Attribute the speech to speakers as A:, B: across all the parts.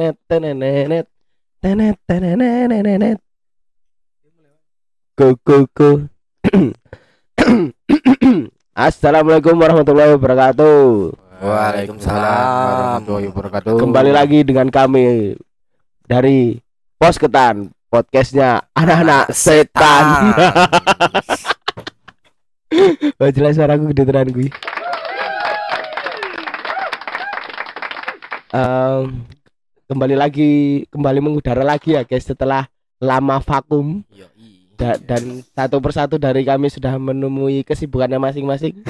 A: tenenet tenenet tenet tenenet go go go Assalamualaikum warahmatullahi wabarakatuh.
B: Waalaikumsalam warahmatullahi wabarakatuh.
A: Kembali lagi dengan kami dari Pos Ketan Podcastnya anak-anak setan. Wah jelas suaraku gede gue Em, Kembali lagi Kembali mengudara lagi ya guys Setelah lama vakum
B: Yoi.
A: Da- dan satu persatu dari kami sudah menemui kesibukannya masing-masing.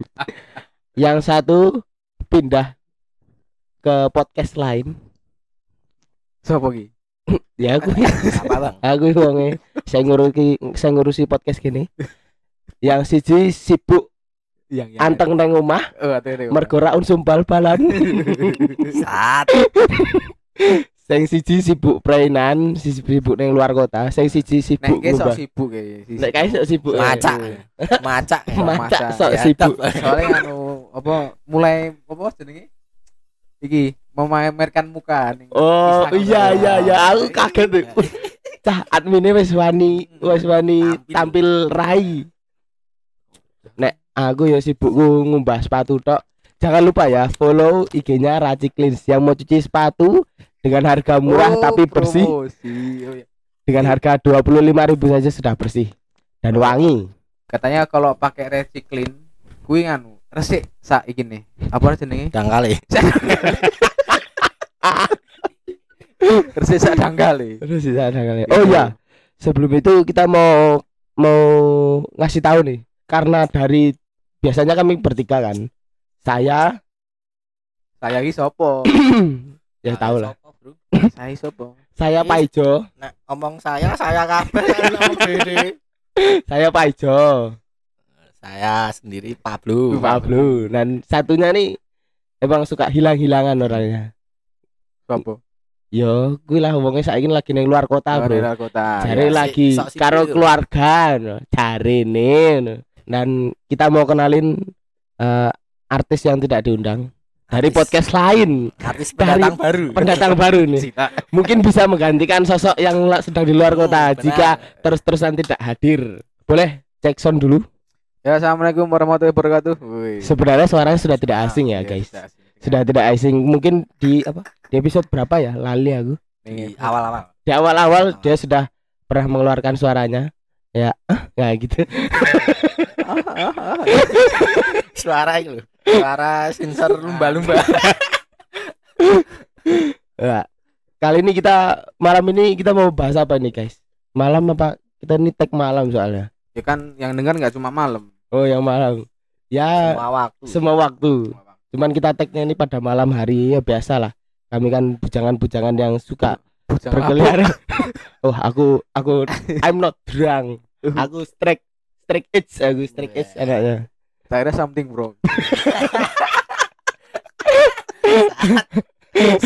A: Yang satu pindah ke podcast lain.
C: Sopo ki?
A: Ya aku
B: apa bang?
A: aku wonge saya ngurusi saya ngurusi podcast gini. Yang siji sibuk
C: Yang
A: anteng nang omah
C: Oh,
A: mergo ra unsum bal-balan.
B: Saat
A: Sing siji sibuk prainan, siji sibuk nang luar kota, sing siji
C: Nek
A: sibuk
C: ki sok sibuk kayak
A: Nek kae sok sibuk.
B: Macak. macak.
A: Macak
C: Macak.
A: sok
B: Ya,
A: sibuk.
C: Soalnya anu apa mulai apa jenenge? Iki memamerkan muka ning
A: Oh iya iya iya aku kaget tuh. Wih, Cah adminnya wis wani wis wani
B: Tampil.
A: tampil rai. Nek aku ya sibuk ku ngumbah sepatu tok. Jangan lupa ya follow IG-nya Raci Cleans yang mau cuci sepatu dengan harga murah
C: Oh,
A: tapi bersih
C: promosi. Oh, iya.
A: dengan harga 25.000 saja sudah bersih dan wangi.
C: Katanya kalau pakai recycling kuwi nganu resik sak iki nih. Apa jenenge?
B: Dangkali.
C: Resik sak dangkal
A: Terus bisa ada kali. Oh ya, sebelum itu kita mau mau ngasih tahu nih karena dari biasanya kami bertiga kan. Saya
C: Saya iki sopo?
A: ya tahu lah.
B: Sopo, bro?
C: Saya sopo?
A: Saya. Pak Ijo,
B: Nek omong saya, saya kabeh
A: saya Pak Ijo,
B: Saya sendiri Pablo.
A: Pak Blue. Dan satunya nih emang suka hilang-hilangan orangnya.
C: Sopo?
A: Yo, gue lah wongnya saiki lagi neng luar kota, Bro.
C: Daerah kota.
A: Cari
B: ya,
A: lagi
B: si- sipil.
A: karo keluarga, no. cari nih. Dan kita mau kenalin eh, artis yang tidak diundang dari
B: Artis-
A: podcast lain.
B: Artis
A: Dari
B: pendatang baru.
A: Pendatang baru nih.
C: Cita.
A: Mungkin bisa menggantikan sosok yang sedang di luar
B: Hmm,
A: kota
B: benar.
A: jika terus-terusan tidak hadir. Boleh cek sound dulu.
C: Ya, assalamualaikum warahmatullahi wabarakatuh. Wih.
A: Sebenarnya suaranya sudah tidak asing ya,
C: Iya,
A: guys.
C: sudah asing.
A: Sudah tidak asing. Mungkin di apa? Di episode berapa ya? Lali aku.
B: di awal-awal.
A: Di awal-awal dia sudah pernah mengeluarkan suaranya. Ya, ya gitu.
B: Suara itu. Suara sensor lumba-lumba.
A: Ya. Kali ini kita malam ini kita mau bahas apa nih, guys? Malam apa? Kita ini tag malam soalnya.
C: Ya kan yang dengar nggak cuma malam.
A: Oh, yang malam. Ya,
B: Semua waktu.
A: semua waktu. Cuman kita tagnya ini pada malam hari ya biasa lah. Kami kan bujangan-bujangan yang suka berkeliaran. oh, aku aku I'm not drunk. Aku strike strike edge, aku strike edge anaknya.
C: Saya kira something bro.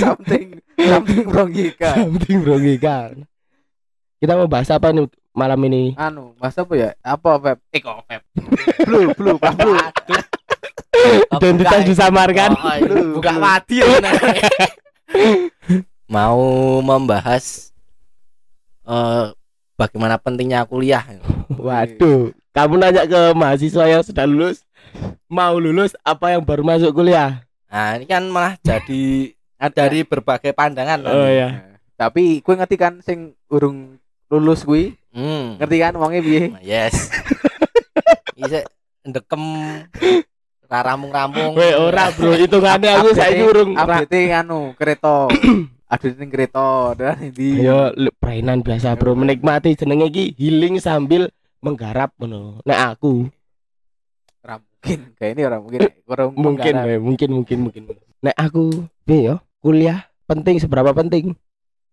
C: something something wrong Gika.
A: Something bro kan. Kita mau bahas apa nih malam ini?
C: Anu, mas apa ya? Apa Feb? Eh kok Feb? Blue, blue, Pak Blue.
B: Aduh.
A: Identitas disamarkan.
B: Oh, iya. buka mati ya. Mau membahas eh bagaimana pentingnya kuliah.
A: Waduh, kamu nanya ke mahasiswa yang sudah lulus, mau lulus apa yang baru masuk kuliah?
B: Nah, ini kan malah jadi dari berbagai pandangan.
A: Oh
B: nanti.
A: ya.
C: Tapi kue ngerti kan sing urung lulus kuwi?
B: Hmm.
C: Ngerti kan wonge piye?
B: Yes. Isa ndekem raramung-ramung.
A: Weh ora bro, hitungannya aku saiki urung
C: update anu kereta. Update ning kereta dan di
A: lu- perainan biasa bro, menikmati jenenge iki healing sambil menggarap ngono. Nek aku
C: Ora mungkin. Kayak ini orang mungkin. Orang
A: mungkin weh, mungkin mungkin mungkin. Nek aku piye yo? Kuliah penting seberapa penting?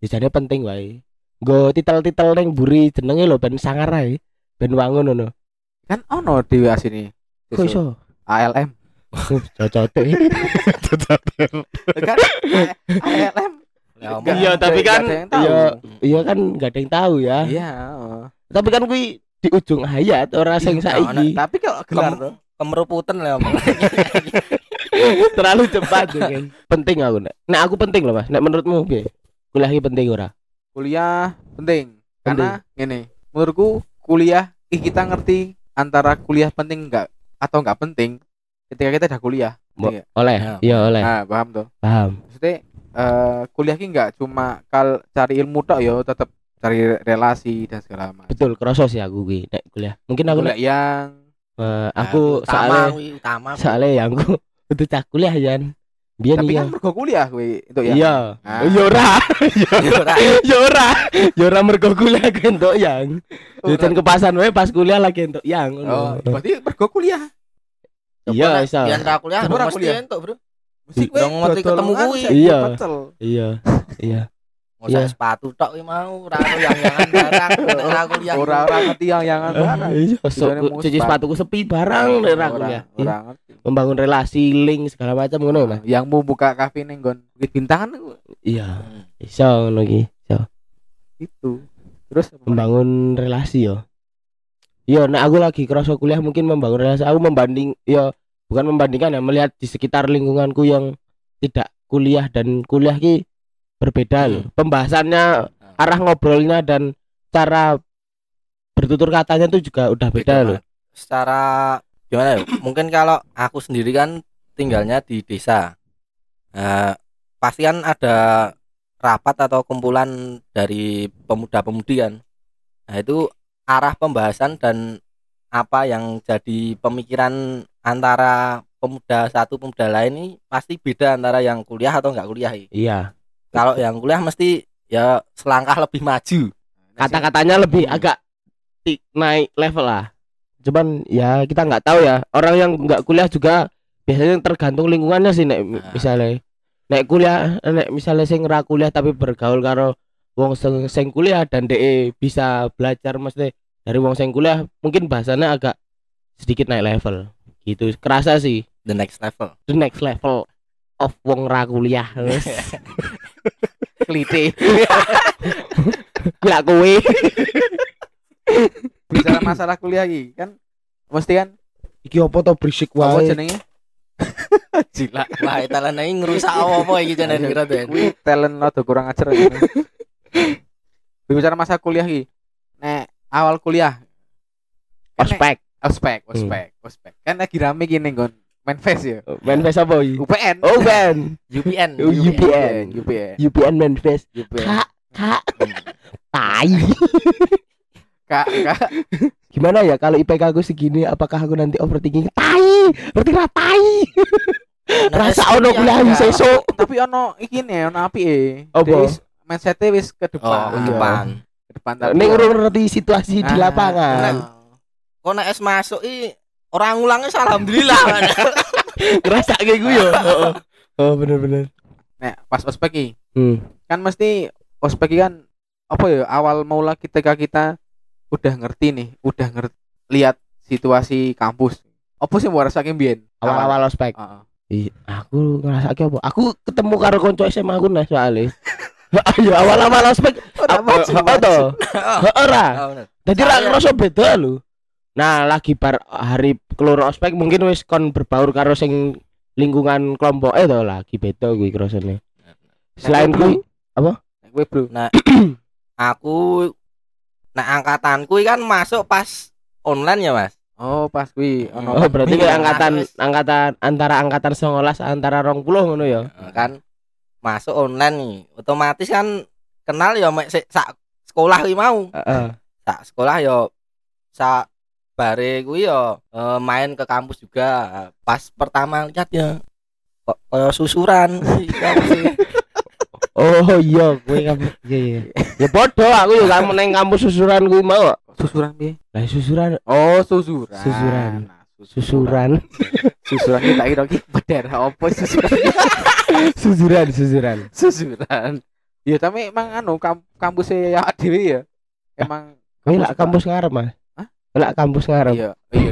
A: Ya jadi penting wae. Nggo titel-titel ning buri jenenge lho ben sangar ae. Ben wangun ngono.
C: Kan ono di sini.
A: Kok iso?
C: ALM.
A: Cocote.
C: kan ALM.
B: Ya,
A: Iya, tapi kan
C: ada yang tahu.
A: iya iya kan nggak ada yang tahu ya.
C: Iya. oh.
A: Tapi kan kuwi di ujung hayat ora sing
B: Iya,
A: saiki.
C: Tapi kalau gelar
B: Kem-
C: tuh.
B: kemeruputen lah omong.
A: Terlalu cepat kan. penting aku nek. Nek aku penting loh, Mas. Nek menurutmu piye? Kuliah iki penting ora?
C: kuliah penting karena gini menurutku kuliah ih, kita ngerti antara kuliah penting enggak atau enggak penting ketika kita udah kuliah
A: Mo-
C: Iya.
A: Oleh.
B: Ya.
A: Iya, oleh.
C: nah paham tuh
A: Paham.
C: maksudnya eh, kuliah ki enggak cuma kal cari ilmu tok yo tetap cari relasi dan segala macam
A: Betul, kroso sih aku kuwi nek kuliah. Mungkin aku nek
C: kuliah yang
A: eh, aku
B: utama,
A: soalnya soalnya yang aku itu cah kuliah Jan. Biyen
C: tapi
A: iya.
C: kan mergo kuliah kuwi itu ya
A: Iya.
C: Ah.
A: Ya ora.
B: Ya ora.
A: Ya ora. Ora mergo kuliah ku entuk yang. Ya jan kepasan wae pas kuliah lagi entuk yang.
C: oh
A: ngono.
C: berarti mergo kuliah
A: Iya, iso.
B: Biyen ra kuliah
C: Coba ra
B: mesti
C: kuliah.
B: entuk, Bro.
C: Mesti kowe
B: Dong ngerti ketemu
C: kan,
B: kuwi.
C: saiki
A: Iya.
C: pecel.
A: Iya. Iya.
B: Mosok
A: Iya.
B: sepatu tok kuwi mau ra ono yang-yangan barang nek ra kuliah.
C: Ora-ora ngerti yang yangan barang.
A: Iya,
C: mau
A: cuci
C: sepatu.
A: sepatuku sepi barang nek ora
C: Ora-.
A: Iya.
C: ora ngerti.
A: Membangun relasi, link segala macam ngono Mas.
C: yang mau buka kafe neng gon Bukit Bintangan itu
A: Iya.
B: Hmm.
A: Iso ngono iki. Iso.
C: itu terus
A: membangun relasi yo. Yo, nek aku lagi kerasa kuliah mungkin membangun relasi. Aku membanding yo bukan membandingkan ya melihat di sekitar lingkunganku yang tidak kuliah dan kuliah ki berbeda loh. Pembahasannya, arah ngobrolnya dan cara bertutur katanya tuh juga udah beda,
B: Beda,
A: loh.
B: Secara gimana ya? Mungkin kalau aku sendiri kan tinggalnya di desa. Eh, pasti kan ada rapat atau kumpulan dari pemuda-pemudi kan. Nah, itu arah pembahasan dan apa yang jadi pemikiran antara pemuda satu pemuda lain ini pasti beda antara yang kuliah atau enggak kuliah.
A: Iya.
B: Kalau yang kuliah mesti ya selangkah lebih maju.
A: Kata-katanya lebih
C: Hmm.
A: agak naik level lah. Cuman ya kita nggak tahu ya. Orang yang nggak kuliah juga biasanya tergantung lingkungannya sih nek
B: Nah.
A: misalnya nek kuliah nek misalnya sing ora kuliah tapi bergaul karo wong sing, sing kuliah dan DE bisa belajar mesti dari wong sing kuliah mungkin bahasanya agak sedikit naik level gitu kerasa sih
B: The next level.
A: the next level of wong ra kuliah
C: klite
A: gila kowe
C: bicara masalah kuliah lagi kan mesti kan
A: iki opo to berisik
C: apa
A: wae
C: jenenge Gila.
B: Wah, Italan ini ngerusak apa iki jenenge kira.
C: Kuwi talent lo kurang ajar. ini. Bicara masa kuliah ki. Awal kuliah
A: ospek
C: ospek, ospek, ospek. Kan lagi rame gini gon. Main face ya.
A: main face apa iki
C: UPN.
A: oh ben
B: UPN.
A: Oh, UPN.
C: UPN.
A: UPN main face
C: UPN.
A: kak kak tai
C: Kak, kak.
A: gimana ya kalau IPK aku segini apakah aku nanti overthinking tai berarti ra tai
B: Nah,
A: rasa ono kuliah
B: ada.
A: sesuk
C: Tapi ono iki nih, ono api eh. Dia wis- mindsetnya wis ke
B: Oh,
C: depan.
B: ke depan.
C: Ke depan tapi
A: ning
C: ya-
A: ngerti situasi di
C: Ah,
A: lapangan
B: Kok nek es masuk i orang ngulangnya alhamdulillah.
A: ngerasa kayak gue ya oh, oh bener bener
C: Nek pas ospek
A: hmm.
C: kan mesti ospek kan apa ya awal mula ketika kita udah ngerti nih, udah ngerti lihat situasi kampus. Apa sih mau rasakin biyen?
A: awal-awal ospek
C: Heeh.
A: Ih, aku ngerasa apa aku ketemu karo konco SMA aku nah soalnya ayo awal-awal ospek apa apa to ora
B: Oh.
A: Jadi ra
B: Saya-
A: ngerasa beda lho. Nah, lagi bar hari keluar ospek mungkin wis kon berbaur karo sing lingkungan kelompok to lagi beda kuwi krasane. Selain kuwi
C: Nek kowe, Bro.
B: Aku nah angkatanku kan masuk pas online ya, Mas.
C: Oh, pas kuwi ono
A: oh berarti
B: Iya,
A: kayak angkatan
B: wis.
A: angkatan antara angkatan 19 antara 20 ngono ya.
B: kan masuk online nih. Otomatis kan kenal ya mek sak sekolah ki mau.
A: Heeh.
B: Sak sekolah ya sak bare kuwi ya eh, main ke kampus juga. Pas pertama lihat ya kok kaya susuran. Sih.
A: Oh iya, kowe kamu iya iya. Ya padha aku yo kamu neng kampus susuran kuwi mau.
C: susuran piye?
A: Lah susuran
C: Oh, susuran.
A: Susuran. Susuran
C: Susuran kita kira ki berdarah apa susuran?
A: susuran susuran.
C: susuran. Ya tapi emang anu kamp kampusnya ya dhewe ya. Emang
A: Kowe lak kampus ngarep, Mas?
C: Hah?
A: Lak kampus ngarep.
C: Iya, iya.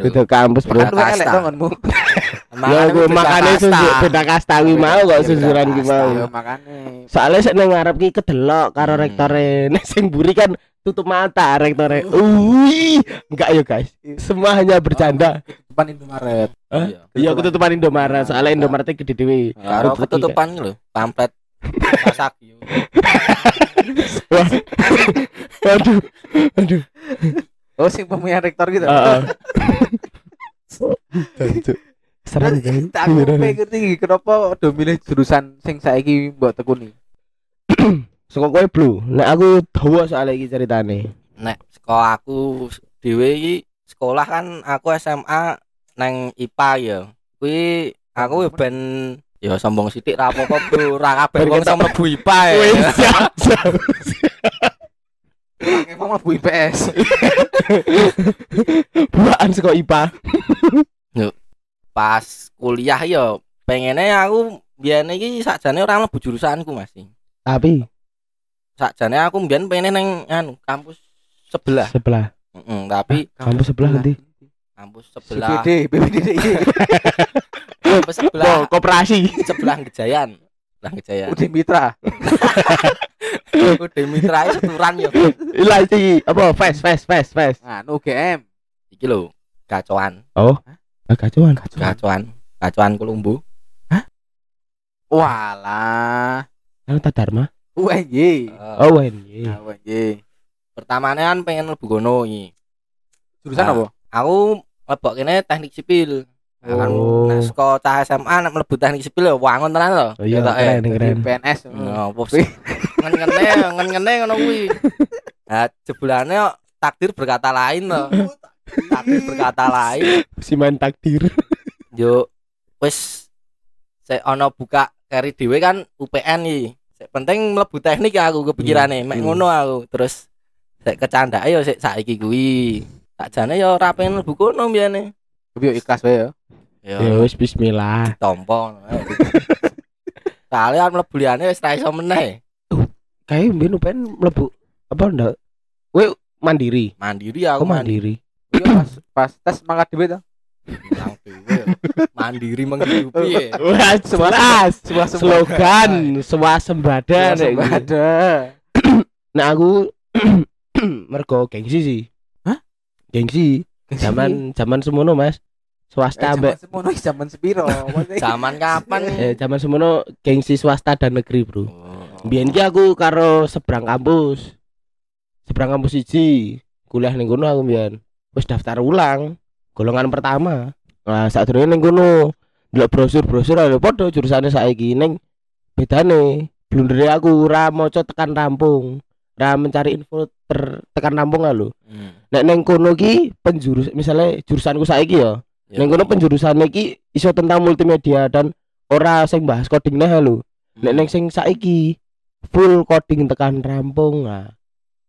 B: Beda. kampus, Bro.
A: Beda kampus,
B: kasta.
A: Ya gue makane beda kasta kuwi mau kok susuran ki
B: kasta.
A: mau.
C: Ya makane.
A: Soalnya sik nang ngarep ki kedelok karo
B: Hmm.
A: rektore. Nek sing buri kan tutup mata rektore. Ui, enggak ya guys. Semua hanya bercanda.
C: ketutupan Indomaret.
A: Hah?
B: Iya.
A: Iya ketutupan Indomaret, soalnya Indomaret gede dhewe.
B: Karo
A: Ketutupan
B: ketutupan lho, pamflet Sasagio.
A: Wah. Aduh. Aduh.
C: Oh, sing pemilihan rektor gitu.
A: Heeh. Serem kan.
C: Tak aku pengen ngerti kenapa do milih jurusan sing saiki mbok tekuni.
A: Saka kowe blue. Nek aku dawa soal iki ceritane.
B: Nek sekolah aku dhewe iki sekolah kan aku SMA nang IPA ya. Kuwi aku ben ya sombong sithik ra apa-apa bro, ra kabeh wong iso mlebu IPA ya.
A: Wis.
C: Emang mlebu IPS.
A: Buaan saka IPA.
B: Pas kuliah ya pengennya aku biyen iki sakjane ora mlebu jurusanku masih.
A: Tapi
B: Sakjane aku biyen pengen nang anu kampus sebelah.
A: sebelah.
B: Heeh, tapi
A: Kampus sebelah nanti.
B: kampus sebelah
C: BPD, BPD.
B: kampus sebelah
A: Oh, koperasi.
B: sebelah Gejayan. Sebelah Gejayan.
C: Udah mitra.
B: Udah mitra seturan ya.
A: Lah iki apa? Fast fast fast fast.
C: Anu UGM.
B: Iki lho, gacoan,
A: Oh. Ah, kacauan.
B: gacoan, gacoan Kolombo.
C: Walah.
A: Anu Dharma.
C: UNY.
A: Oh, WNY.
C: Ah, UNY.
B: pertamane kan pengen mlebu kono iki.
C: Jurusan
B: Ah.
C: apa?
B: Aku mlebu kene teknik sipil. Nah, kan
A: Oh.
B: nek saka cah SMA nek mlebu teknik sipil ya wangun tenan lho.
A: Oh iya, keren keren.
C: PNS.
B: Nah, apa sih? Ngen-ngene, ngen-ngene ngono kuwi. Nah, jebulane kok takdir berkata lain loh. Takdir berkata lain.
A: Si main takdir.
B: Yo wis sik ana buka kari dhewe kan UPN iki. Sik penting mlebu teknik ya aku kepikirane, mek
A: Hmm.
B: ngono aku. Terus sik kecandake yo sik saiki kuwi. Sakjane yo ora pengen mlebu kono biyane.
C: Tapi yo ikhlas wae ya.
A: Ya
B: Yo
A: wis bismillah.
B: tompo. Soalnya kan mlebu liyane wis ra iso meneh.
A: Kayak mbien UPN mlebu apa ndak? Kowe mandiri.
B: Mandiri aku
A: Aku mandiri.
C: Iya pas pas tes mangkat dhewe to.
B: Mandiri menghidupi ya.
A: Wah, jelas.
C: Sebuah
A: Slogan swasembada nek iki.
C: ada.
A: Nah aku mergo gengsi sih.
C: Hah?
A: Gengsi. Zaman zaman semono Mas. Swasta ambek
C: semono zaman sepiro?
B: Zaman kapan nih?
A: eh, zaman semono gengsi swasta dan negeri, Bro.
B: Oh.
A: Biyen ki aku karo seberang kampus. Seberang kampus siji. Kuliah ning kono aku biyen. Wis daftar ulang. Golongan pertama. Nah, saat ning kono. Delok brosur-brosur lho padha jurusane saiki ning bedane. Blundere aku ora maca tekan rampung. Ora mencari info ter tekan rampung lho.
B: Hmm.
A: Nek ning kono ki penjurus misalnya jurusanku saiki ya.
B: Ya.
A: Ning kono penjurusane ki iso tentang multimedia dan ora sing bahas coding nah lho. Nek
B: Hmm.
A: ning sing saiki full coding tekan rampung. Nah.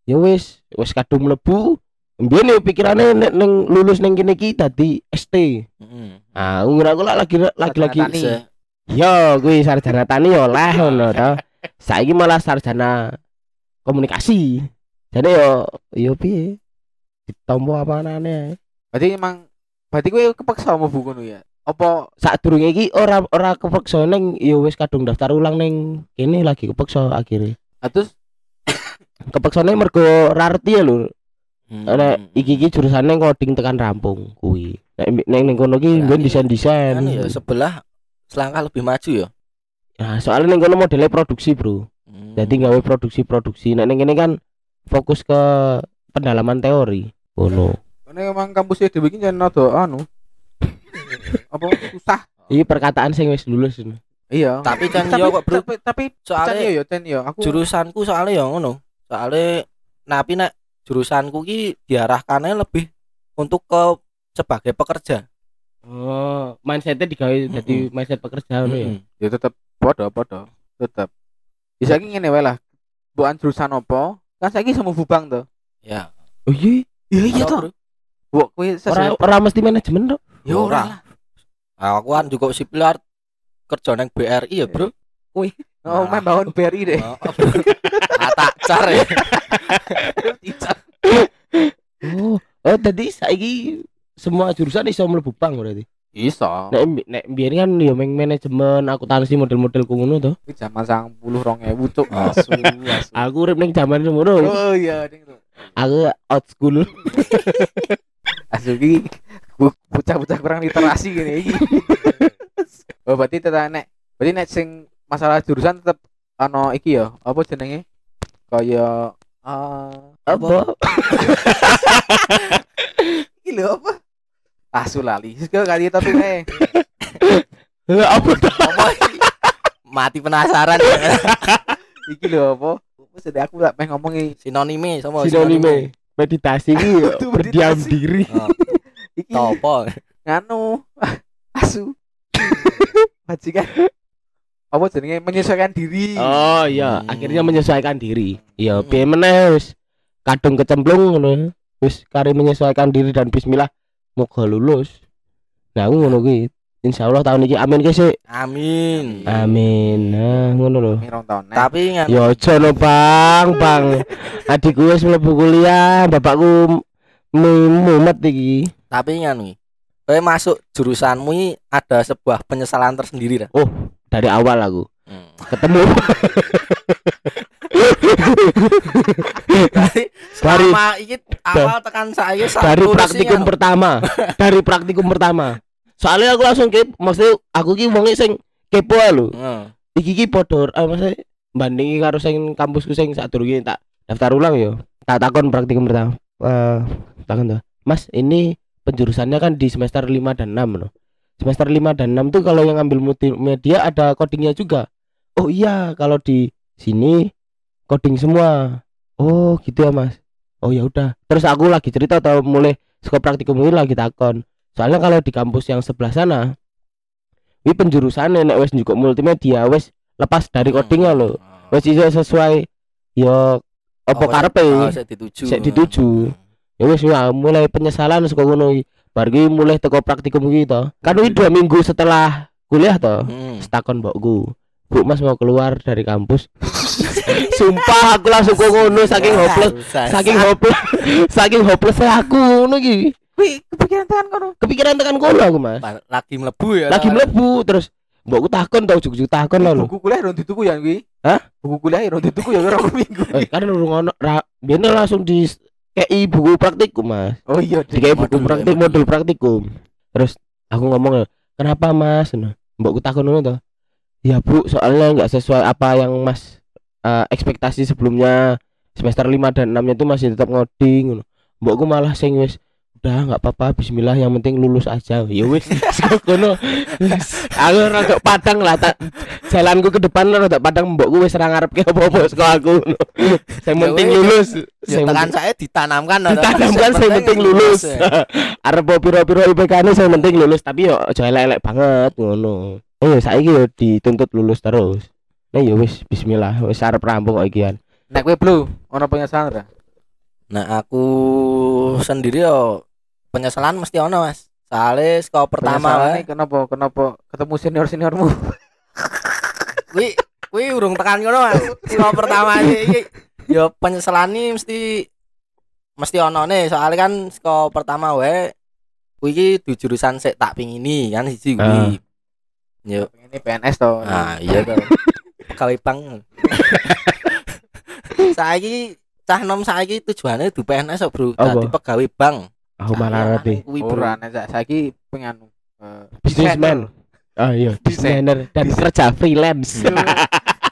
A: Ya wis, wis kadung mlebu. Mbiyen yo pikirane nek ning lulus ning kene ki dadi ST.
B: Hmm.
A: Ah, umur aku lah lagi
C: Sarjana tani.
B: Se-
A: Yo, kuwi sarjana tani yo lah ngono to. Saiki malah sarjana komunikasi. Jadi yo yo piye? Ditompo apa anane
C: Berarti emang berarti kowe kepaksa mau buku ya. Apa
A: Saat durunge iki ora ora kepeksa ning yo wis kadung daftar ulang ning kene lagi kepeksa akhirnya.
C: atus
A: Kepeksane mergo ra reti ya lho.
B: Hmm.
A: Nek iki iki jurusane coding tekan rampung kuwi. Nek ning ning kono ki
B: Nah,
A: nggon
B: iya.
A: desain-desain.
B: Kan ya sebelah selangkah lebih maju ya.
A: Nah, soalnya ning kono modelnya produksi, Bro.
B: Hmm.
A: Jadi gawe produksi-produksi. Nek ning kene kan fokus ke pendalaman teori. Ngono.
C: Karena emang kampusnya dhewe iki jan rada anu. apa susah.
A: Iki perkataan sing wis lulus ini.
C: Iya.
B: Tapi kan
C: tapi,
B: yo kok, Bro.
C: Tapi, tapi
B: Soalnya
C: yo yo Chan yo aku
B: jurusanku soalnya ya ngono. Soalnya tapi nek jurusanku ki diarahkannya lebih untuk ke sebagai pekerja.
A: Oh, mindsetnya digawe jadi mindset pekerja ngono ya.
B: Mm-mm.
C: ya tetep podo podo tetep. Bisa iki ngene wae lah. Bukan jurusan apa? Kan saiki sama bubang to.
B: Ya.
A: Oh iya,
C: Iya
B: Iya, Bro.
C: Bu, kowe
A: ora mesti manajemen tok.
C: Ya ora lah.
B: Aku kan juga sipil art kerja nang BRI ya, Bro.
C: Oh,
B: Nah.
C: main bangun BRI deh.
B: Oh, Ata car ya.
A: Oh, oh tadi saiki semua jurusan iso mlebu bank berarti.
C: Iso.
A: Nek nek biyen kan yo meng manajemen akuntansi model-model ku ngono to.
C: Iki zaman 90 2000 cuk. Asu, asu.
A: Aku urip ning zaman ngono.
C: Oh iya, tuh.
A: Aku old school.
C: Asu Bu- bocah-bocah kurang literasi gini iki. oh berarti tetap nek berarti nek sing masalah jurusan tetep ano iki ya apa jenenge kaya ah
A: Apa?
C: iki lho apa? Asu lali Wis, kau kali topik ae
A: Apa?
B: Apa iki? Mati penasaran.
C: iki lho apa? Apa sedih aku gak pengen ngomong iki
B: Sinonime sama
A: Sinonime. Meditasi ki yo,
C: Itu
A: berdiam diri.
C: Iki
B: Topo.
C: nganu. Asu. Majikan apa jenenge menyesuaikan diri
A: Oh iya,
B: Hmm.
A: akhirnya menyesuaikan diri. Iya,
B: Hmm.
A: piye meneh wis kadung kecemplung ngono. Wis kari menyesuaikan diri dan bismillah moga lulus. Nah, aku ngono kuwi. Insyaallah tahun ini amin ki sik.
B: Amin.
A: Amin. Nah, ngono lho.
C: tahun
B: Tapi ngan
A: Ya aja no, Bang, Bang. Adikku wis mlebu kuliah, bapakku mu- mumet iki.
B: tapi ngan Kowe masuk jurusanmu ini ada sebuah penyesalan tersendiri dah.
A: Dari awal aku.
B: Hmm.
A: ketemu.
B: Dari
A: dari
B: awal tekan saya
A: dari praktikum pertama. Dari praktikum pertama. Soalnya aku langsung ke maksudnya aku ki wonge sing kepo lho.
B: Hmm.
A: iki ki podo eh, maksudnya bandingi karo sing kampusku sing sadurunge tak daftar ulang yo tak takon praktikum pertama eh takon tuh Mas ini penjurusannya kan di semester 5 dan 6 loh semester 5 dan 6 tuh kalau yang ngambil multimedia ada codingnya juga. Oh iya kalau di sini coding semua. Oh gitu ya Mas. Oh ya udah. Terus aku lagi cerita atau mulai sekolah praktikum ini lagi takon. Soalnya kalau di kampus yang sebelah sana ini penjurusannya nek wes juga multimedia wes lepas dari codingnya
B: Hmm.
A: loh wes iso sesuai yo apa
B: Oh,
A: karepe.
B: oh, dituju.
A: Dituju. ya wes ya mulai penyesalan saka ngono bar ki mulai teko praktikum iki to kan ini dua minggu setelah kuliah to
B: Hmm.
A: setakon mbokku Bu Mas mau keluar dari kampus Sumpah aku langsung kok ngono saking hopeless saking hopeless saking hopeless aku ngono iki
C: Wih, kepikiran tekan kono.
A: kepikiran tekan kono aku Mas
B: lagi mlebu ya.
A: lagi mlebu terus mbokku takon tau juk-juk takon lho
C: Buku kuliah rong dituku ya kuwi.
A: Hah?
C: Buku kuliah rong dituku ya rong minggu.
A: Eh, kan urung ono biyen langsung di kei buku praktikum Mas.
C: Oh iya,
A: di kei buku praktik
B: ya,
A: modul praktikum. Terus aku ngomong kenapa Mas? Nah, mbokku takon ngono to ya Bu soalnya nggak sesuai apa yang Mas eh, ekspektasi sebelumnya. Semester 5 dan 6 nya itu masih tetap ngoding. Mbokku malah sing wis udah nggak apa-apa bismillah yang penting lulus aja. Ya wis Kok ngono? Aku rada padang lah tak jalanku ke depan rada padang mbokku wis ora ngarepke apa-apa saka aku yang
B: Ya
A: penting
B: wis.
A: lulus.
B: Ya
A: Yang
B: tekan saya ditanamkan
A: ditanamkan saya penting lulus. arep piro-piro IPK ne saya penting lulus tapi yo aja elek-elek banget ngono. Eh yo saiki yo dituntut lulus terus. Nah yo wis bismillah wis arep rampung kok ikian
C: Nek kowe blue, ono penyesalan?
B: Nah, aku sendiri yo penyesalan mesti ono, Mas. Soalnya sekolah pertama wae.
C: nih kenapa? Kenapa ketemu senior-seniormu?
B: Kuwi kuwi urung tekan ngono, Mas. Sekolah pertama iki iki yo penyesalan nih mesti mesti ono nih, soalnya kan sekolah pertama wae kuwi iki di jurusan sik tak pingini kan siji kuwi. Yo,
C: Ini PNS to.
B: nah iya to. Bank. saiki cah nom saiki tujuannya di PNS kok, Bro. Dadi pegawai bank.
A: aku malah ngerti
B: Kuwi, Bro.
C: Ora nek sa- saiki pengen eh,
A: Businessman. ah iya desainer dan kerja freelance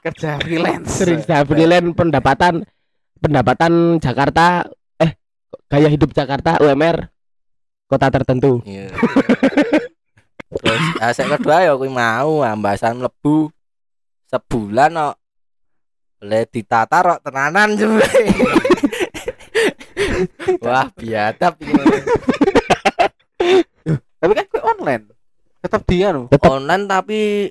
C: kerja freelance.
A: kerja freelance pendapatan pendapatan Jakarta eh gaya hidup Jakarta UMR kota tertentu
B: Iya. Terus aset kedua ya kuwi mau ambasan mlebu sebulan kok le ditata tenanan jebule. Wah, biadab.
C: Tapi kan kowe online. Tetap dia no.
A: tetap
B: Online tapi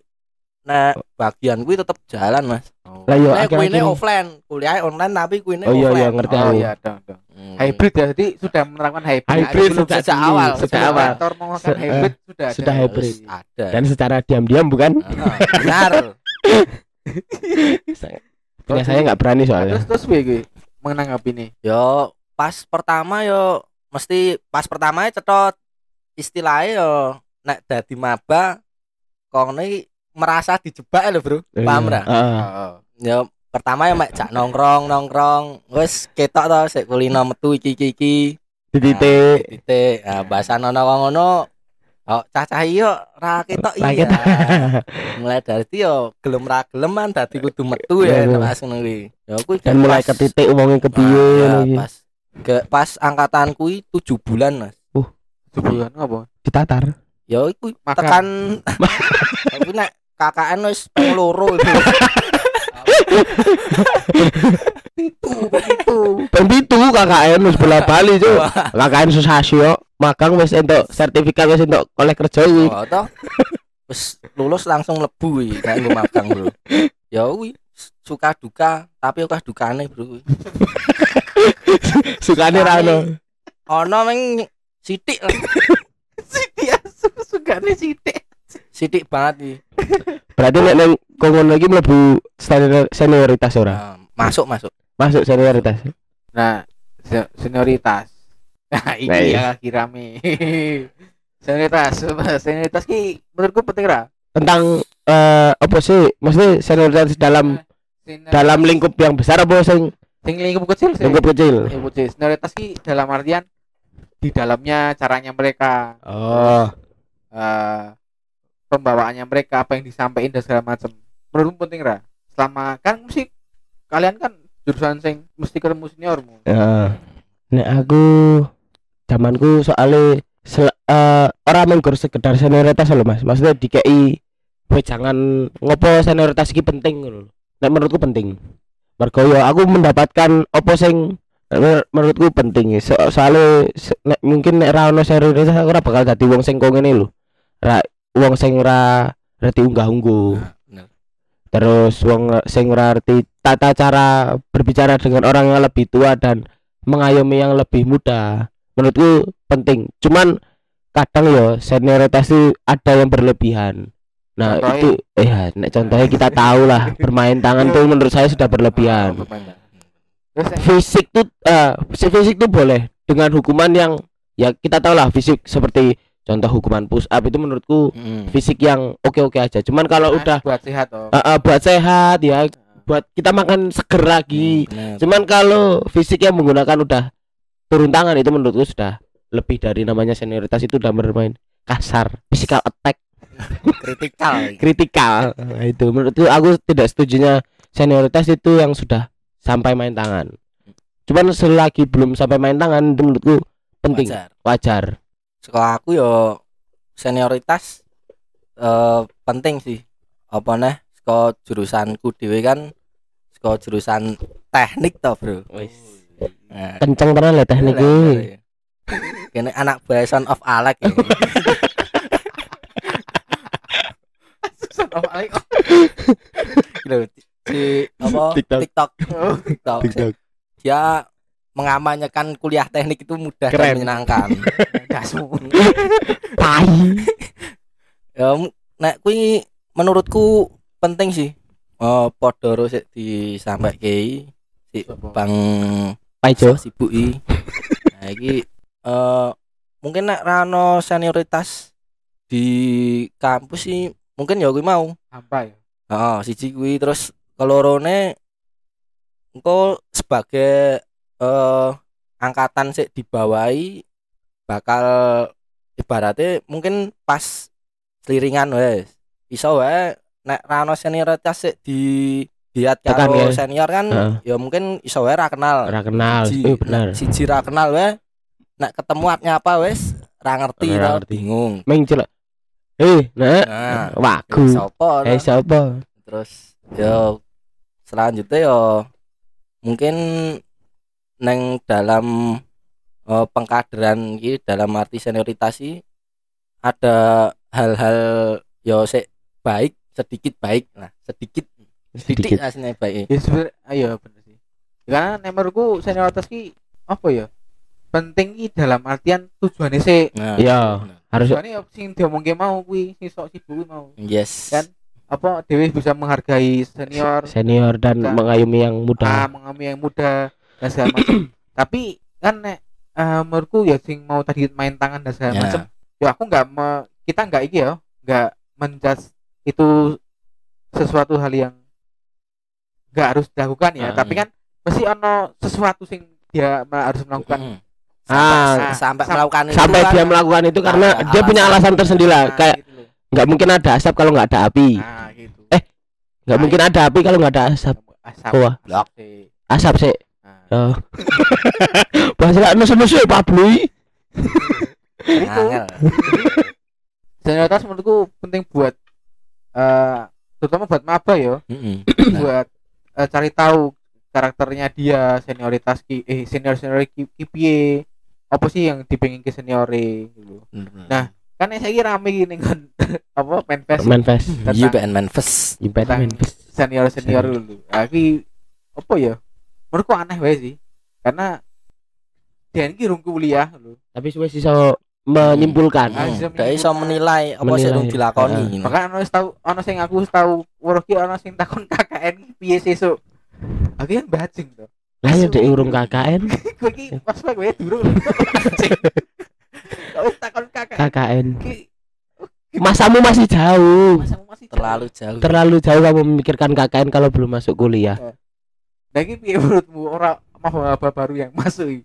B: nah bagian kuwi tetep jalan, Mas.
A: lah yo
B: Nek kuwi
A: akhir-akhir
B: offline, kuliah online tapi kuwi
A: Oh iya, iya,
B: offline.
A: ngerti
C: Oh iya, dong, dong.
B: Hmm.
C: Hybrid ya, jadi sudah menerapkan hybrid.
A: hybrid
C: Sebelum-
A: sejak,
B: awal,
A: sejak awal
C: kantor menggunakan hybrid sudah ada.
A: sudah hybrid.
B: Ada.
A: dan secara diam-diam bukan
B: Ah, benar.
A: punya saya nggak berani soalnya
C: Terus terus kuwi menanggapi ini?
B: Yo pas pertama yo mesti pas pertama cetot istilahnya yo nek dadi maba kok ini merasa dijebak lho bro paham ra
A: Heeh.
C: Oh.
B: yo pertama ya mek jak nongkrong nongkrong wis ketok to sik kulino metu iki iki iki
A: titik
B: titik nah, bahasa nono wong ngono Oh, cacah iyo ra ketok iya.
A: ketok.
B: mulai dari yo gelem ra geleman dadi kudu metu
A: Iya,
B: ya
A: iya.
B: pas ngono kuwi. Ya kuwi
A: dan mulai ke
B: pas-
A: titik wongnya kepiye
B: Nah, ya,
A: ngono iki.
B: pas ke pas angkatan kuwi 7 bulan Mas.
C: Sebulan apa?
A: ditatar
B: Ya iku
C: Makan.
B: tekan aku nek KKN wis loro itu.
C: Itu, itu.
A: Peng pitu KKN wis bola bali cuk. KKN susasio magang wis entuk sertifikat wis entuk oleh kerja kuwi.
B: Oh, toh. Wis lulus langsung lebu kuwi nek magang, Bro. Ya kuwi suka duka tapi akeh dukane, Bro.
A: Sukane ra ono.
B: Ono meng sithik
C: asu sugane sithik.
B: Sithik banget iki.
A: Berarti nek nang kongon lagi mlebu senior- senioritas ora?
B: Nah, masuk masuk.
A: Masuk senioritas.
C: Nah, se- senioritas. Nah, ini
A: Nah, iya.
C: ya lagi rame. senioritas, senioritas ki menurutku penting ra.
A: Tentang eh apa sih? Maksudnya senioritas dalam
C: Senior-
A: dalam lingkup yang besar apa sing
C: sing lingkup kecil sih.
A: lingkup kecil?
C: Lingkup kecil. Senioritas ki dalam artian di dalamnya caranya mereka
A: Oh,
C: eh pembawaannya mereka apa yang disampaikan dan segala macam menurutmu penting ra selama kan mesti kalian kan jurusan sing mesti ketemu seniormu
A: ya. Nek aku zamanku soalnya sel- eh orang menggur sekedar senioritas loh Mas. Maksudnya DKI Boy jangan ngopo senioritas iki penting lho. Nek menurutku penting. Mergo yo aku mendapatkan opo sing menur- menurutku penting so, soalnya se- nek, mungkin nek ra ono senioritas aku ora bakal dadi wong sing kok ngene lho. Ra wong sing ra reti unggah-ungguh.
B: Nah,
A: terus wong sing ora ngerti tata cara berbicara dengan orang yang lebih tua dan mengayomi yang lebih muda menurutku penting. Cuman kadang yo senioritas itu ada yang berlebihan. Nah
C: Contohnya?
A: itu eh ya, nek contohnya kita tahu lah bermain tangan tuh menurut saya sudah berlebihan.
C: Oh, yang-
A: fisik tuh eh si fisik tuh boleh dengan hukuman yang ya kita tahu lah fisik seperti contoh hukuman push up itu menurutku
B: Mm.
A: fisik yang oke-oke aja. Cuman kalau udah
C: buat sehat oh.
A: Eh, eh, buat sehat ya buat kita makan seger lagi.
B: Bener.
A: cuman kalau fisik yang menggunakan udah turun tangan itu menurutku sudah lebih dari namanya senioritas itu udah bermain kasar physical attack.
B: Kritikal.
A: kritikal Nah, itu menurutku aku tidak setujunya senioritas itu yang sudah sampai main tangan. Cuman selagi belum sampai main tangan itu menurutku penting.
B: Wajar.
A: wajar
B: Sekolah aku yo senioritas eh penting sih. Apa nih? Sekolah jurusanku dhewe kan sekolah jurusan teknik toh, Bro. Nah,
A: kenceng tenan lah teknik ini
B: iya. Kene anak boy son of Alec ya.
C: Assalamualaikum
B: Gitu. Si apa
A: TikTok.
B: TikTok.
C: Oh,
B: TikTok.
A: TikTok.
B: Dia mengamanyakan kuliah teknik itu mudah
A: Keren.
B: dan menyenangkan.
A: tai
B: ya nek kuwi menurutku penting sih. Oh, padha ro sik disampaike si Bang
A: Paijo
B: sibuk iki. Nah, iki eh mungkin nek rano senioritas di kampus sih mungkin ya kuwi mau.
C: apa ya
B: Heeh, siji kuwi terus kelorone engko sebagai eh angkatan sik dibawahi bakal ibaratnya mungkin pas seliringan wes iso wae nek rano senioritas sik di diat karo
A: ya.
B: senior kan
A: Heeh.
B: ya mungkin iso wae ra kenal
A: ora kenal
B: Siji-
A: eh benar
B: nek siji ra kenal wae nek ketemu apa wes ra ngerti
A: Ra
B: ra
A: ngerti.
B: bingung
A: Meng celak. Eh, nah,
B: nah
A: wagu.
B: sapa
A: Eh, siapa?
B: terus yo selanjutnya yo mungkin neng dalam eh, pengkaderan iki dalam arti senioritas ada hal-hal yo sik baik sedikit baik. Nah sedikit sedikit aslinya baik
C: ya sebenarnya ayo bener sih. Karena nek menurutku senioritas ki apa ya penting ki dalam artian tujuannya sih.
B: Nah
A: Iya. Harus
C: tujuannya ya sing diomongke mau kuwi sing sok sibuk kuwi mau.
B: Yes.
C: Kan? apa Dewi bisa menghargai senior
A: senior dan mengayomi yang
C: ah,
A: muda.
C: mengambil yang muda dan segala macam tapi kan nek eh, menurutku ya sing mau tadi main tangan dan segala
B: Ya.
C: macam ya aku nggak kita nggak iki ya nggak menjudge itu sesuatu hal yang nggak harus dilakukan ya
B: Ah.
C: tapi kan pasti ono sesuatu sing dia harus melakukan
B: Mm.
A: Ah,
B: sampai
C: sam-
B: melakukan itu
A: sampai
B: kan
A: dia melakukan itu karena
B: ada
A: dia punya
B: alasan.
A: alasan tersendiri lah
C: Nah,
A: kayak
C: gitu
A: nggak mungkin ada asap kalau nggak ada api
C: Nah, gitu.
A: Eh, nggak mungkin ada api kalau nggak ada asap
C: asap. Sih.
A: asap sih
C: Nah,
A: oh. bahasa nusu nusu ya Pablo
B: Angel.
C: senioritas menurutku penting buat eh terutama buat maba ya. Buat eh, cari tahu karakternya dia senioritas ki eh senior senior ki, ki piye apa sih yang dipengin ke seniore gitu. Nah, kan saya kira rame gini kan apa penfest
A: manfest.
B: You and Memphis.
A: Impact
C: Tentang
A: manfest.
C: senior senior dulu lagi apa ya menurutku aneh wae sih karena dia ini rung kuliah lho
A: tapi suwe iso menyimpulkan
C: Ah,
B: Hmm.
C: bisa
B: Gak iso menilai apa sih
A: Menilai.
B: yang dilakoni.
A: Ah.
B: gitu.
C: Bahkan ono tahu ono sing aku tahu weruh ki ono sing takon KKN piye sesuk. Aku kan bajing to.
A: lah ya dek urung KKN
C: Kowe ki pas kowe durung. Kau takon KKN
A: KKN masamu masih jauh
C: masamu masih
B: Terlalu jauh.
A: terlalu jauh kamu memikirkan KKN kalau belum masuk kuliah
C: Nah iki piye menurutmu? Ora maba baru yang masuk iki?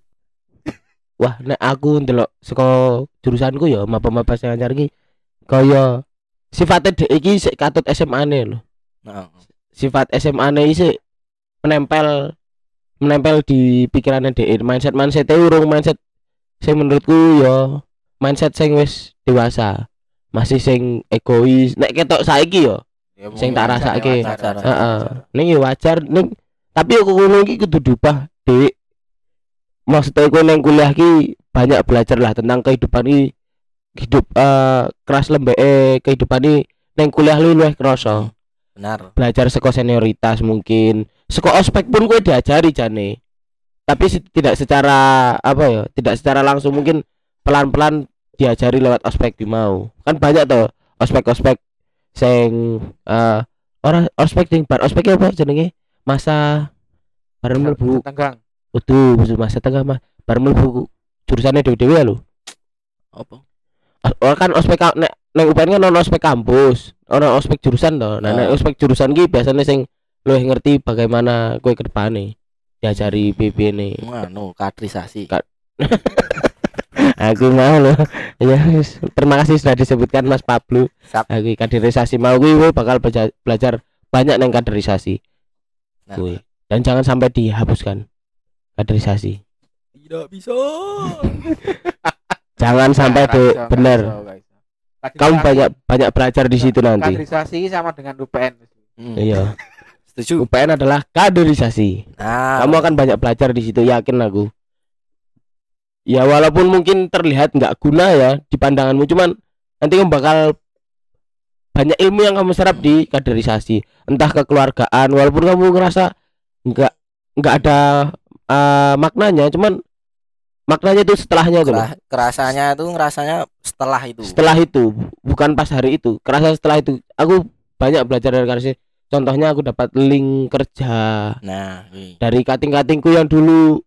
A: wah nek aku ndelok saka jurusanku ya maba-maba sing anyar iki kaya sifatnya dek iki sik katut SMA ne lho.
B: Nah,
A: sifat SMA ne iki sik menempel menempel di pikirannya dek mindset mindset urung mindset sing menurutku ya mindset sing wis dewasa. Masih sing egois. Nek ketok saiki ya
C: Ya,
A: Sing tak rasake. Heeh. ning ya wajar ning tapi aku ngono iki kudu diubah dek maksudnya aku neng kuliah ki banyak belajar lah tentang kehidupan ini. Hidup eh keras lembek kehidupan ini. Neng kuliah lu luwih kerasa.
B: Benar.
A: belajar seko senioritas mungkin. Seko ospek pun gue diajari jane. Tapi tidak secara apa ya tidak secara langsung mungkin pelan-pelan diajari lewat ospek di mau. Kan banyak tuh ospek-ospek sing eh orang ospek sing bar ospek apa jenenge masa bareng mlebu
C: Tenggang.
A: utuh masa tengah mah bareng mlebu jurusannya dewe-dewe ya lho
B: Apa?
A: Os- oh, kan ospek nek nek UPN kan ono ospek kampus, ono ospek jurusan toh. Nah, nek
B: Ah.
A: ospek jurusan ki biasanya sing luwih ngerti bagaimana kue ke depane. Diajari PP ini.
B: Anu, kaderisasi.
A: Ka- Aku mau loh. Ya, terima kasih sudah disebutkan Mas Pablo.
B: Sap.
A: Aku kaderisasi mau gue bakal beja- belajar banyak neng kaderisasi.
B: Nah.
A: Dan jangan sampai dihapuskan kaderisasi.
B: tidak bisa.
A: Jangan sampai
C: Nah, nggak iso.
A: Kamu banyak banyak belajar di situ nanti.
C: Kaderisasi sama dengan UPN.
B: Hmm.
A: Iya.
B: Setuju.
A: UPN adalah kaderisasi.
B: Nah,
A: Kamu akan banyak belajar di situ, yakin aku. Ya walaupun mungkin terlihat nggak guna ya di pandanganmu, cuman nanti kamu bakal banyak ilmu yang kamu serap di kaderisasi. Entah kekeluargaan, walaupun kamu ngerasa nggak nggak ada eh, maknanya, cuman maknanya itu setelahnya tuh. loh.
B: Kera- kerasanya itu ngerasanya setelah itu.
A: Setelah itu, bukan pas hari itu. Kerasa setelah itu. Aku banyak belajar dari kaderisasi. Contohnya aku dapat link kerja
B: Nah,
A: dari kating-katingku yang dulu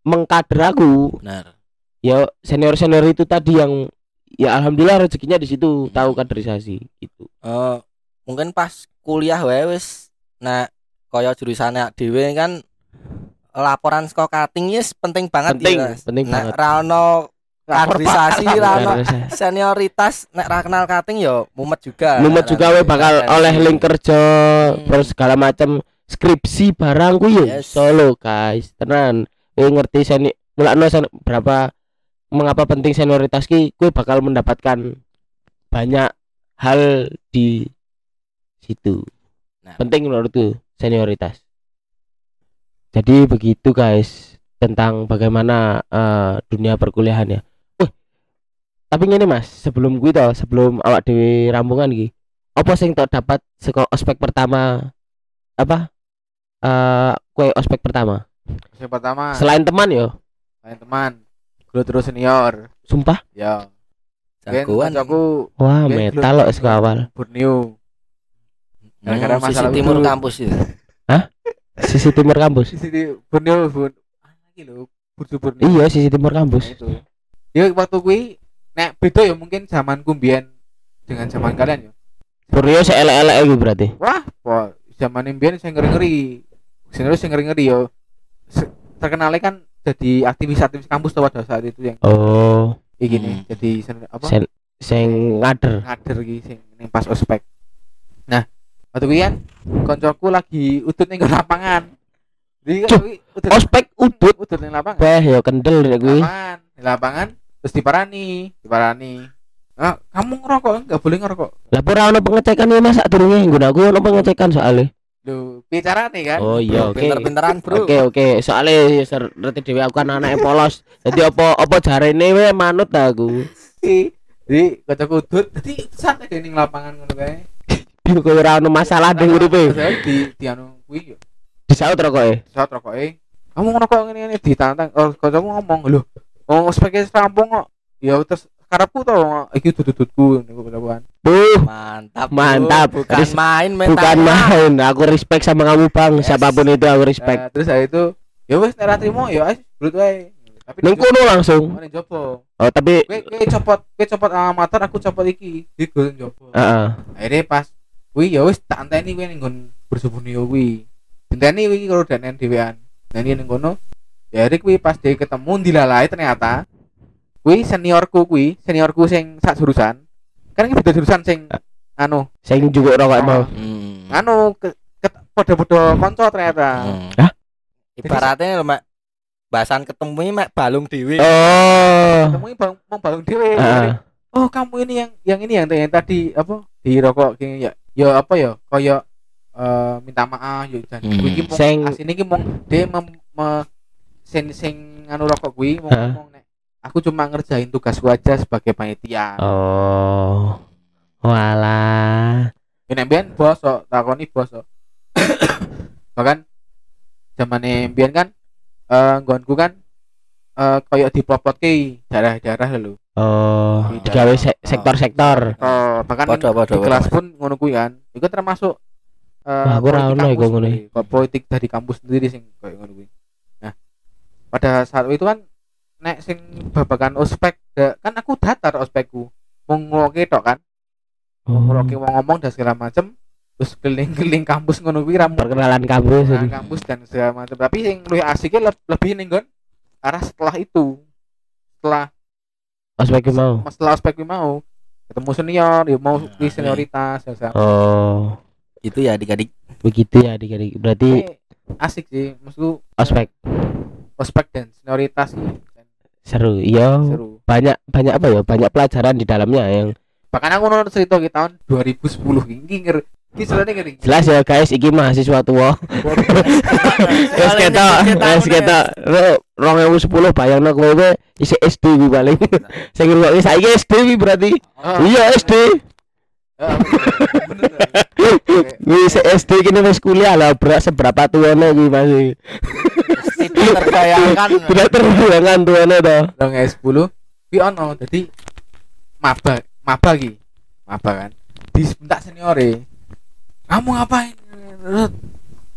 A: mengkader aku
B: benar.
A: ya senior senior itu tadi yang ya alhamdulillah rezekinya di situ tahu kaderisasi gitu
B: Eh, mungkin pas kuliah wae wis nah kaya jurusannya dhewe kan laporan saka kating yes penting banget
A: penting
B: ya.
A: Penting
B: Nek
A: banget
B: ra ono kaderisasi ra ono
A: Kaderisasi.
B: senioritas nek ra kenal kating ya mumet juga.
A: mumet
B: Nek
A: juga we bakal
B: ra-
A: oleh link kerja
B: Hmm.
A: terus segala macam skripsi barang ku yo
B: Yes.
A: solo guys tenan we ngerti seni mulakno berapa mengapa penting senioritas ki kue bakal mendapatkan banyak hal di situ.
B: Nah.
A: penting menurutku senioritas. Jadi begitu guys tentang bagaimana eh, dunia perkuliahan ya. Wih, tapi ini mas sebelum gue tau sebelum awak dewi rambungan gitu apa sing tak dapat saka ospek pertama apa eh kue ospek pertama?
C: Yang pertama,
A: selain teman yo.
C: Main teman, guru terus senior.
A: sumpah
C: Ya,
B: jagoan.
C: aku
A: wah metal loh sekawal
C: Borneo. gara-gara
B: Hmm, sisi
C: masalah
B: timur
C: itu.
B: kampus itu.
A: sisi timur kampus
C: Di sini Borneo, Bun. Ah, lagi lho, Burju Borneo.
A: iya sisi timur
C: Nah,
A: kampus
C: itu. Ya waktu kui nek beda ya mungkin zaman kumbian dengan zaman kalian ya.
A: Borneo seelek-elek itu berarti
C: Wah, wah zaman imbian saya ngeri-ngeri. Senior saya ngeri-ngeri yo. Se- Terkenalnya kan jadi aktivis-aktivis kampus tuh pada saat itu yang
A: Oh,
C: iki nih
B: Hmm.
C: jadi sen- apa?
A: Sen sing ngader.
C: ngader iki sing ning pas ospek. Nah waktu kuwi kan koncoku lagi udut ning lapangan. Jadi kuwi udut
A: Ospek udut?
C: Udut ning lapangan.
A: Beh ya kendel rek kuwi.
C: lapangan di lapangan terus diparani diparani. Ah, kamu ngerokok? Enggak boleh ngerokok.
A: Lah ora ono pengecekan ya Mas sadurunge nggon aku ono pengecekan soalnya.
C: Lu bicara nih kan
A: Oh iya oke.
B: Pinter-pinteran, Bro.
A: Oke oke, soalnya ya ser- ngerti dhewe aku kan anake polos. Jadi apa apa jarene we manut ta aku.
C: jadi koncoku udut jadi santai deh ning lapangan ngono kae
A: Kok ora ono masalah ding uripe.
C: Di di anu kuwi yo
A: Disaut rokoke.
C: saat rokoke kamu ngerokok ngene ngene ditantang oh kancamu ngomong lho oh ospeknya rampung kok ya terus karepku to iki dudut-dudutku niku kan
A: Buh,
B: Mantap.
A: Mantap.
B: Bukan
A: Ris-
B: main
A: bukan
B: mental.
A: main. Aku respect sama kamu, Bang.
B: Yes.
A: Siapa pun itu aku respect.
C: Nah, terus hari itu ya wes nek trimo ya wis brut wae tapi
A: Ning kono langsung.
C: ning jopo
A: Oh, tapi
C: kowe kowe copot kowe copot amator aku copot iki di gue jopo
A: heeh.
C: akhirnya pas kuwi ya wis tak anteni kowe ning nggon bersembunyi kuwi Denteni kuwi kalau danen dhewean nah ini ning kono ya kuwi pas dia ketemu dilalai ternyata kuwi seniorku kuwi seniorku sing sak jurusan kan ini beda jurusan sing anu
A: Sing juga rokok mau.
B: Hmm.
C: anu ke, ke podo-podo konco ternyata
B: Hmm.
A: Hah?
B: Ibaratnya lho, Mak. Bahasan ketemu ini mak balung dewi.
A: Oh.
C: ketemu bang mau balung dhewe
A: Heeh.
C: oh kamu ini yang yang ini yang, yang tadi apa di rokok gini ya ya apa ya kaya eh, minta maaf ya dan
B: Hmm.
C: kuwi iki mung
A: Sing-
C: asine iki mung dia mem, me, sing sing anu rokok kuwi mau ngomong nek aku cuma ngerjain tugasku aja sebagai panitia
A: Oh. Walah.
C: ya nek mbiyen bos kok takoni bos kok bahkan zamane mbiyen kan eh nggonku kan eh kaya diplot-plotke daerah-daerah lho
A: Oh,
C: Di
A: digawe se- sektor-sektor.
C: Oh, bahkan
B: Podo,
C: ning-
B: podo,
C: di kelas pun ngono kuwi kan. Iku termasuk eh
A: Wah, aku ora
C: politik
A: ono iku ngono
C: politik dari kampus sendiri sing koyo ngono kuwi. Nah, pada saat itu kan nek sing babakan ospek da- kan aku datar ospekku. Wong ngoke tok kan.
A: Oh.
C: Ngoke wong ngomong dan segala macem terus keliling-keliling kampus ngono kuwi ramu
A: Perkenalan kampus.
C: Nah, kampus dan segala macam. Tapi yang lebih asiknya leb- lebih ning nggon arah setelah itu. Setelah
A: Ospek mau.
C: setelah ospek mau ketemu senior, ya mau
B: Nah,
C: kuwi senioritas ya sama.
A: Oh,
B: Itu ya adik-adik.
A: begitu ya adik-adik. Berarti
C: Tapi asik sih maksudku
A: ospek
C: ospek dan senioritas sih
A: seru. Iya.
C: seru.
A: Banyak banyak apa ya? Banyak pelajaran di dalamnya yang
C: bahkan aku nonton cerita di tahun 2010 ini nger ini ngeri.
A: Jelas ya guys iki mahasiswa tua. Wes ketok wes ketok. Ro- 2010 bayangno kowe kowe isih SD kuwi paling. Sing ngrungokke saiki SD kuwi berarti.
C: Oh,
A: iya SD kuwi isih SD kene wis kuliah lah berat seberapa tuane kuwi masih
B: Tidak terbayangkan.
A: tidak terbayangkan tuane to
C: dong S10 wi ono jadi maba maba ki. Maba kan. Disebentak seniore kamu ngapain?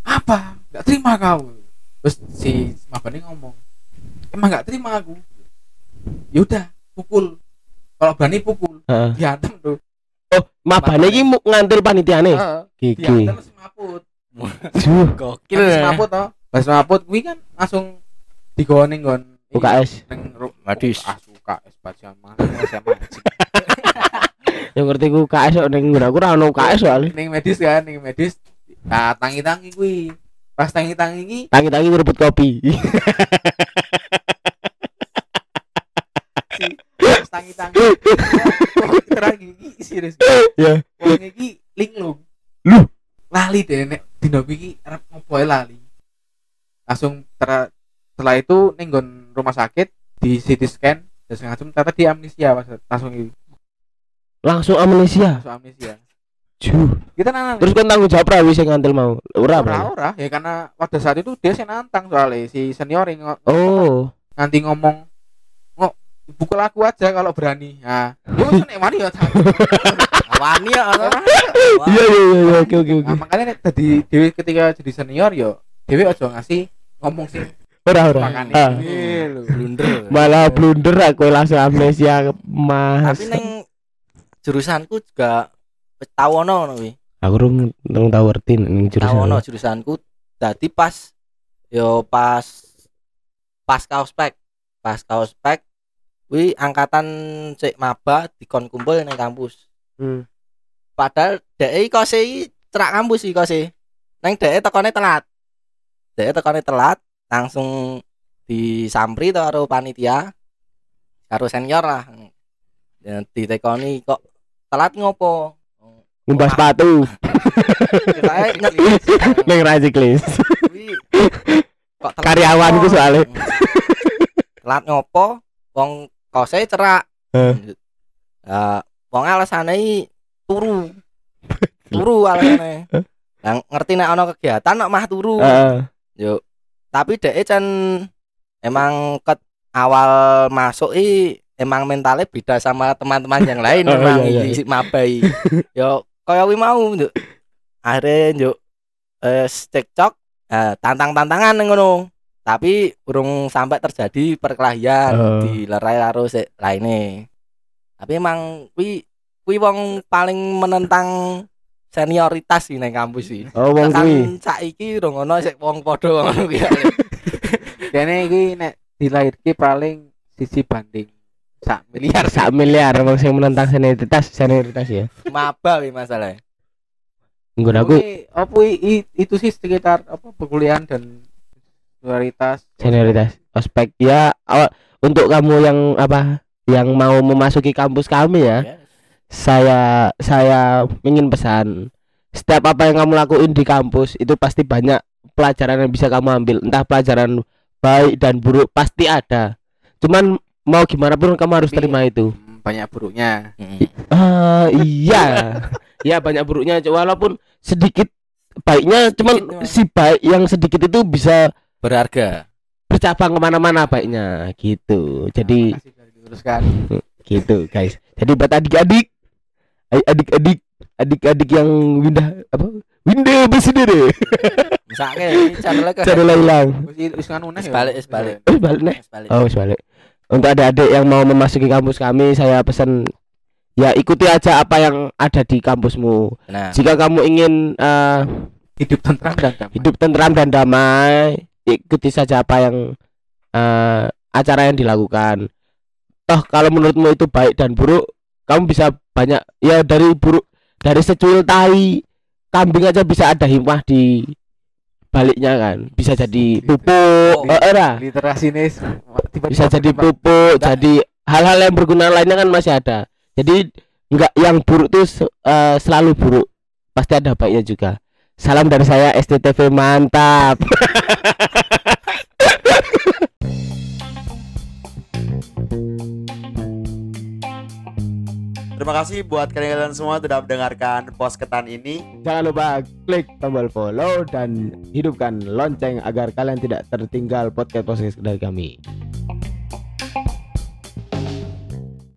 C: Apa? Nggak terima kau. Terus si maba ini ngomong emang nggak terima aku. Yaudah pukul. Kalau berani pukul
A: Heeh.
C: diantem tuh.
A: Oh mabane iki ngantil panitiane?
C: Heeh,
A: gigi.
C: Diantem maput
B: Gokil
C: maput toh pas maput kuwi kan langsung ning nggon
A: UKS
C: ning
B: Madis.
C: ah UKS baca mana SMA
A: yang ngerti ku KS kok ning nggon. Aku ora ono KS soalnya.
C: Ning medis kan ning medis. Nah tangi-tangi kuwi. Pas tangi-tangi iki
A: tangi-tangi rebut kopi.
C: Si pas tangi-tangi terang iki serius
A: ya.
C: Wong iki linglung
A: Lu?
C: lali deh nek dino iki arep ngopo lali langsung ter- setelah itu ning nggon rumah sakit di CT scan dan segala macam ternyata dia amnesia pas langsung iki
A: langsung amnesia?
C: Langsung amnesia.
A: Juh.
C: kita nantang.
A: Terus kan tanggung jawab ra wis sing ngantil mau? Ora
C: ora ora. Ya karena pada saat itu dia sih nantang soalnya. Si senior yang
A: oh.
C: nanti ngomong ngok pukul aku aja kalau berani. Nah ya wis nek wani ya.
B: Wani ya. Ana. Wah.
A: iya iya iya oke oke oke.
C: Nah, makanya tadi dewi ketika jadi senior yo dewi aja ngasih ngomong sih.
A: Ora ora. Ah.
B: Blunder.
A: malah blunder aku langsung amnesia mas.
B: Tapi neng jurusanku juga tau ono ngono kuwi.
A: aku rung nang tau ngerti ning
B: Tau ono
A: jurusan
B: jurusanku. Dadi pas yo pas pasca ospek pasca ospek wi angkatan cek maba dikon kumpul ning kampus.
A: Hmm.
B: padahal dhek iki kose cerak kampus iki kose neng dhek tekone telat dhek tekone telat langsung disampri to karo panitia karo senior lah. Ya, ditekoni kok telat ngopo?
A: Ngumbah
B: Wah.
A: sepatu.
B: Kirae ngerti
A: ning Karyawanku
B: ngopo?
A: soalnya.
B: telat ngopo? Wong kose cerak. Ya wong alasane turu. Turu alasane. Yang ngerti nek ana kegiatan kok mah turu.
A: Heeh.
B: Yo tapi dek can emang ket awal masuk i emang mentalnya beda sama teman-teman yang lain
A: Oh,
B: memang
A: iya, iya.
B: iki mabai yo kaya wi mau Nduk. akhirnya yo eh cekcok eh, tantang-tantangan ngono tapi urung sampai terjadi perkelahian
A: Oh.
B: dilerai karo sik lainnya tapi emang wi wi wong paling menentang senioritas di nang kampus sih.
A: Oh wong kuwi.
B: kan saiki urung ono sik wong padha ngono kuwi.
C: Kene iki nek dilahirke paling sisi banding sak miliar.
A: Sak miliar wong sing menentang senioritas senioritas ya.
B: maba wi masalah
A: Nggon aku.
C: Kuwi i- itu sih sekitar apa perkuliahan dan prioritas
A: senioritas. Ospek ya awal untuk kamu yang apa yang mau memasuki kampus kami ya saya saya ingin pesan setiap apa yang kamu lakuin di kampus itu pasti banyak pelajaran yang bisa kamu ambil. Entah pelajaran baik dan buruk pasti ada. Cuman mau gimana pun kamu harus
C: Tapi-
A: terima itu.
C: Hmm, banyak buruknya.
B: Mm.
A: ah iya. Ya banyak buruknya. Walaupun sedikit baiknya cuman
B: Sedikit,
A: si baik yang sedikit itu bisa
B: berharga.
A: bercabang ke mana-mana baiknya. Gitu. Jadi
C: Nah,
A: gitu guys. Jadi buat adik-adik adik-adik adik-adik yang windah apa? Windah bersedere
B: misalnya ini channelnya ke
A: cara hilang.
C: Wis wis nganu neh
B: Wis
C: ya.
B: balik, wis balik.
A: oh balik nih
B: balik.
A: oh wis balik. Untuk adik-adik yang mau memasuki kampus kami saya pesan ya ikuti aja apa yang ada di kampusmu.
B: Nah.
A: Jika kamu ingin eh,
C: hidup tentram dan damai.
A: hidup tentram dan damai ikuti saja apa yang eh, acara yang dilakukan. Toh kalau menurutmu itu baik dan buruk kamu bisa banyak ya dari buruk dari secuil tai kambing aja bisa ada hikmah di baliknya kan. Bisa jadi pupuk
B: Oh.
A: eh, era
C: literasi nih tiba-tiba
A: bisa jadi pupuk
B: Enggak.
A: jadi hal-hal yang berguna lainnya kan masih ada. Jadi enggak yang buruk tuh se- eh, selalu buruk. Pasti ada baiknya juga. Salam dari saya STTV mantap
D: Terima kasih buat kalian semua sudah mendengarkan posketan ini.
A: jangan lupa klik tombol follow dan hidupkan lonceng agar kalian tidak tertinggal podcast podcast dari kami